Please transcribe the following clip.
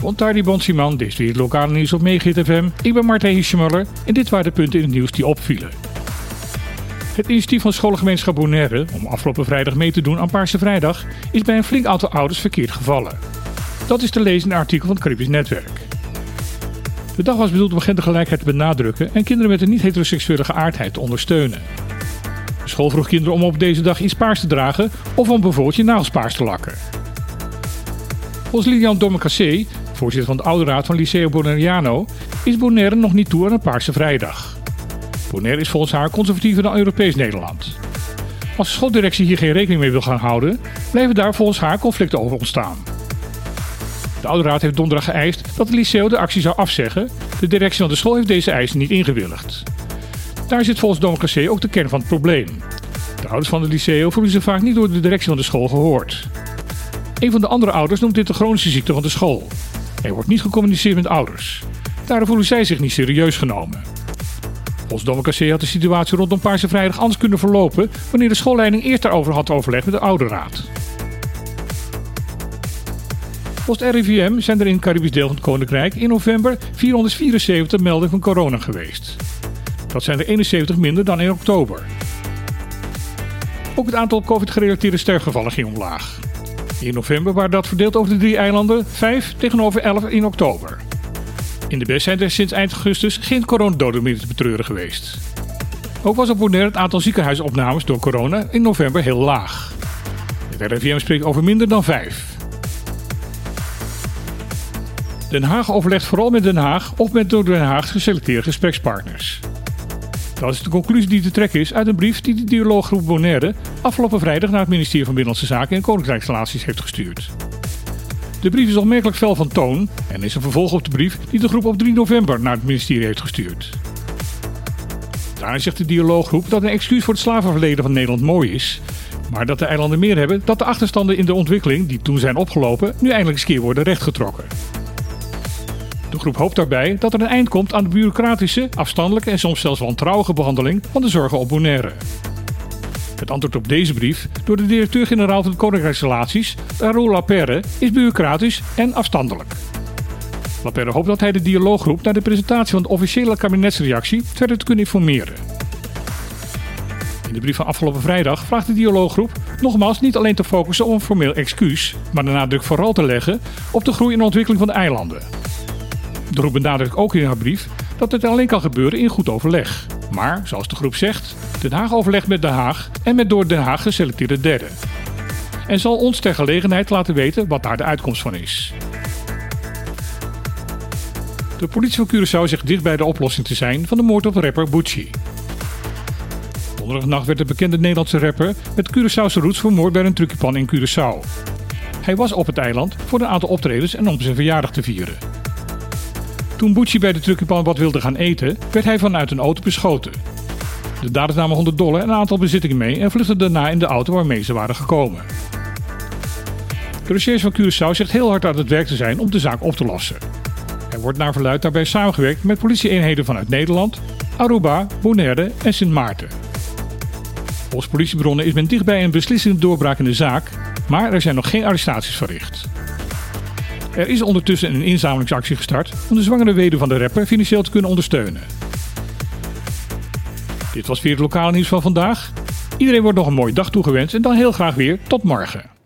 Bontardi Bonsiman, dit is weer het lokale nieuws op Megahit FM. Ik ben Martijn Hischemuller en dit waren de punten in het nieuws die opvielen. Het initiatief van scholengemeenschap Bonaire om afgelopen vrijdag mee te doen aan Paarse Vrijdag is bij een flink aantal ouders verkeerd gevallen. Dat is te lezen in een artikel van het Caribisch Netwerk. De dag was bedoeld om gendergelijkheid te benadrukken en kinderen met een niet-heteroseksuele geaardheid te ondersteunen. De school vroeg kinderen om op deze dag iets paars te dragen of om bijvoorbeeld je nagels paars te lakken. Volgens Lilian Dommecassé, voorzitter van de ouderraad van Liceo Bonaireano, is Bonaire nog niet toe aan een Paarse Vrijdag. Bonaire is volgens haar conservatiever dan Europees Nederland. Als de schooldirectie hier geen rekening mee wil gaan houden, blijven daar volgens haar conflicten over ontstaan. De ouderraad heeft donderdag geëist dat het liceo de actie zou afzeggen. De directie van de school heeft deze eisen niet ingewilligd. Daar zit volgens Domcassé ook de kern van het probleem. De ouders van het liceo voelen zich vaak niet door de directie van de school gehoord. Een van de andere ouders noemt dit de chronische ziekte van de school. Er wordt niet gecommuniceerd met ouders. Daardoor voelen zij zich niet serieus genomen. Volgens Domcassé had de situatie rondom Paarse Vrijdag anders kunnen verlopen wanneer de schoolleiding eerst daarover had overlegd met de ouderraad. Volgens RIVM zijn er in het Caribisch deel van het Koninkrijk in november 474 meldingen van corona geweest. Dat zijn er 71 minder dan in oktober. Ook het aantal COVID-gerelateerde sterfgevallen ging omlaag. In november waren dat verdeeld over de drie eilanden 5 tegenover 11 in oktober. In de best zijn er sinds eind augustus geen coronadoden meer te betreuren geweest. Ook was op Bonaire het aantal ziekenhuisopnames door corona in november heel laag. Het RIVM spreekt over minder dan 5. Den Haag overlegt vooral met Den Haag of met door Den Haag geselecteerde gesprekspartners. Dat is de conclusie die te trekken is uit een brief die de dialooggroep Bonaire afgelopen vrijdag naar het ministerie van Binnenlandse Zaken en Koninkrijksrelaties heeft gestuurd. De brief is opmerkelijk fel van toon en is een vervolg op de brief die de groep op 3 november naar het ministerie heeft gestuurd. Daarin zegt de dialooggroep dat een excuus voor het slavenverleden van Nederland mooi is, maar dat de eilanden meer hebben dat de achterstanden in de ontwikkeling die toen zijn opgelopen nu eindelijk eens keer worden rechtgetrokken. De groep hoopt daarbij dat er een eind komt aan de bureaucratische, afstandelijke en soms zelfs wantrouwige behandeling van de zorgen op Bonaire. Het antwoord op deze brief door de directeur-generaal van de Koninkrijksrelaties, Raoul Laperre, is bureaucratisch en afstandelijk. Laperre hoopt dat hij de dialooggroep naar de presentatie van de officiële kabinetsreactie verder te kunnen informeren. In de brief van afgelopen vrijdag vraagt de dialooggroep nogmaals niet alleen te focussen op een formeel excuus, maar de nadruk vooral te leggen op de groei en ontwikkeling van de eilanden. De groep benadrukt ook in haar brief dat het alleen kan gebeuren in goed overleg. Maar, zoals de groep zegt, Den Haag overlegt met Den Haag en met door Den Haag geselecteerde derden. En zal ons ter gelegenheid laten weten wat daar de uitkomst van is. De politie van Curaçao zegt dicht bij de oplossing te zijn van de moord op rapper Bucci. Donderdagnacht werd de bekende Nederlandse rapper met Curaçaose roots vermoord bij een trucjepan in Curaçao. Hij was op het eiland voor een aantal optredens en om zijn verjaardag te vieren. Toen Bucci bij de truckenpan wat wilde gaan eten, werd hij vanuit een auto beschoten. De daders namen 100 dollar en een aantal bezittingen mee en vluchtten daarna in de auto waarmee ze waren gekomen. De recherche van Curaçao zegt heel hard aan het werk te zijn om de zaak op te lossen. Er wordt naar verluid daarbij samengewerkt met politieeenheden vanuit Nederland, Aruba, Bonaire en Sint Maarten. Volgens politiebronnen is men dichtbij een beslissende doorbraak in de zaak, maar er zijn nog geen arrestaties verricht. Er is ondertussen een inzamelingsactie gestart om de zwangere weduwe van de rapper financieel te kunnen ondersteunen. Dit was weer het lokale nieuws van vandaag. Iedereen wordt nog een mooie dag toegewenst en dan heel graag weer tot morgen.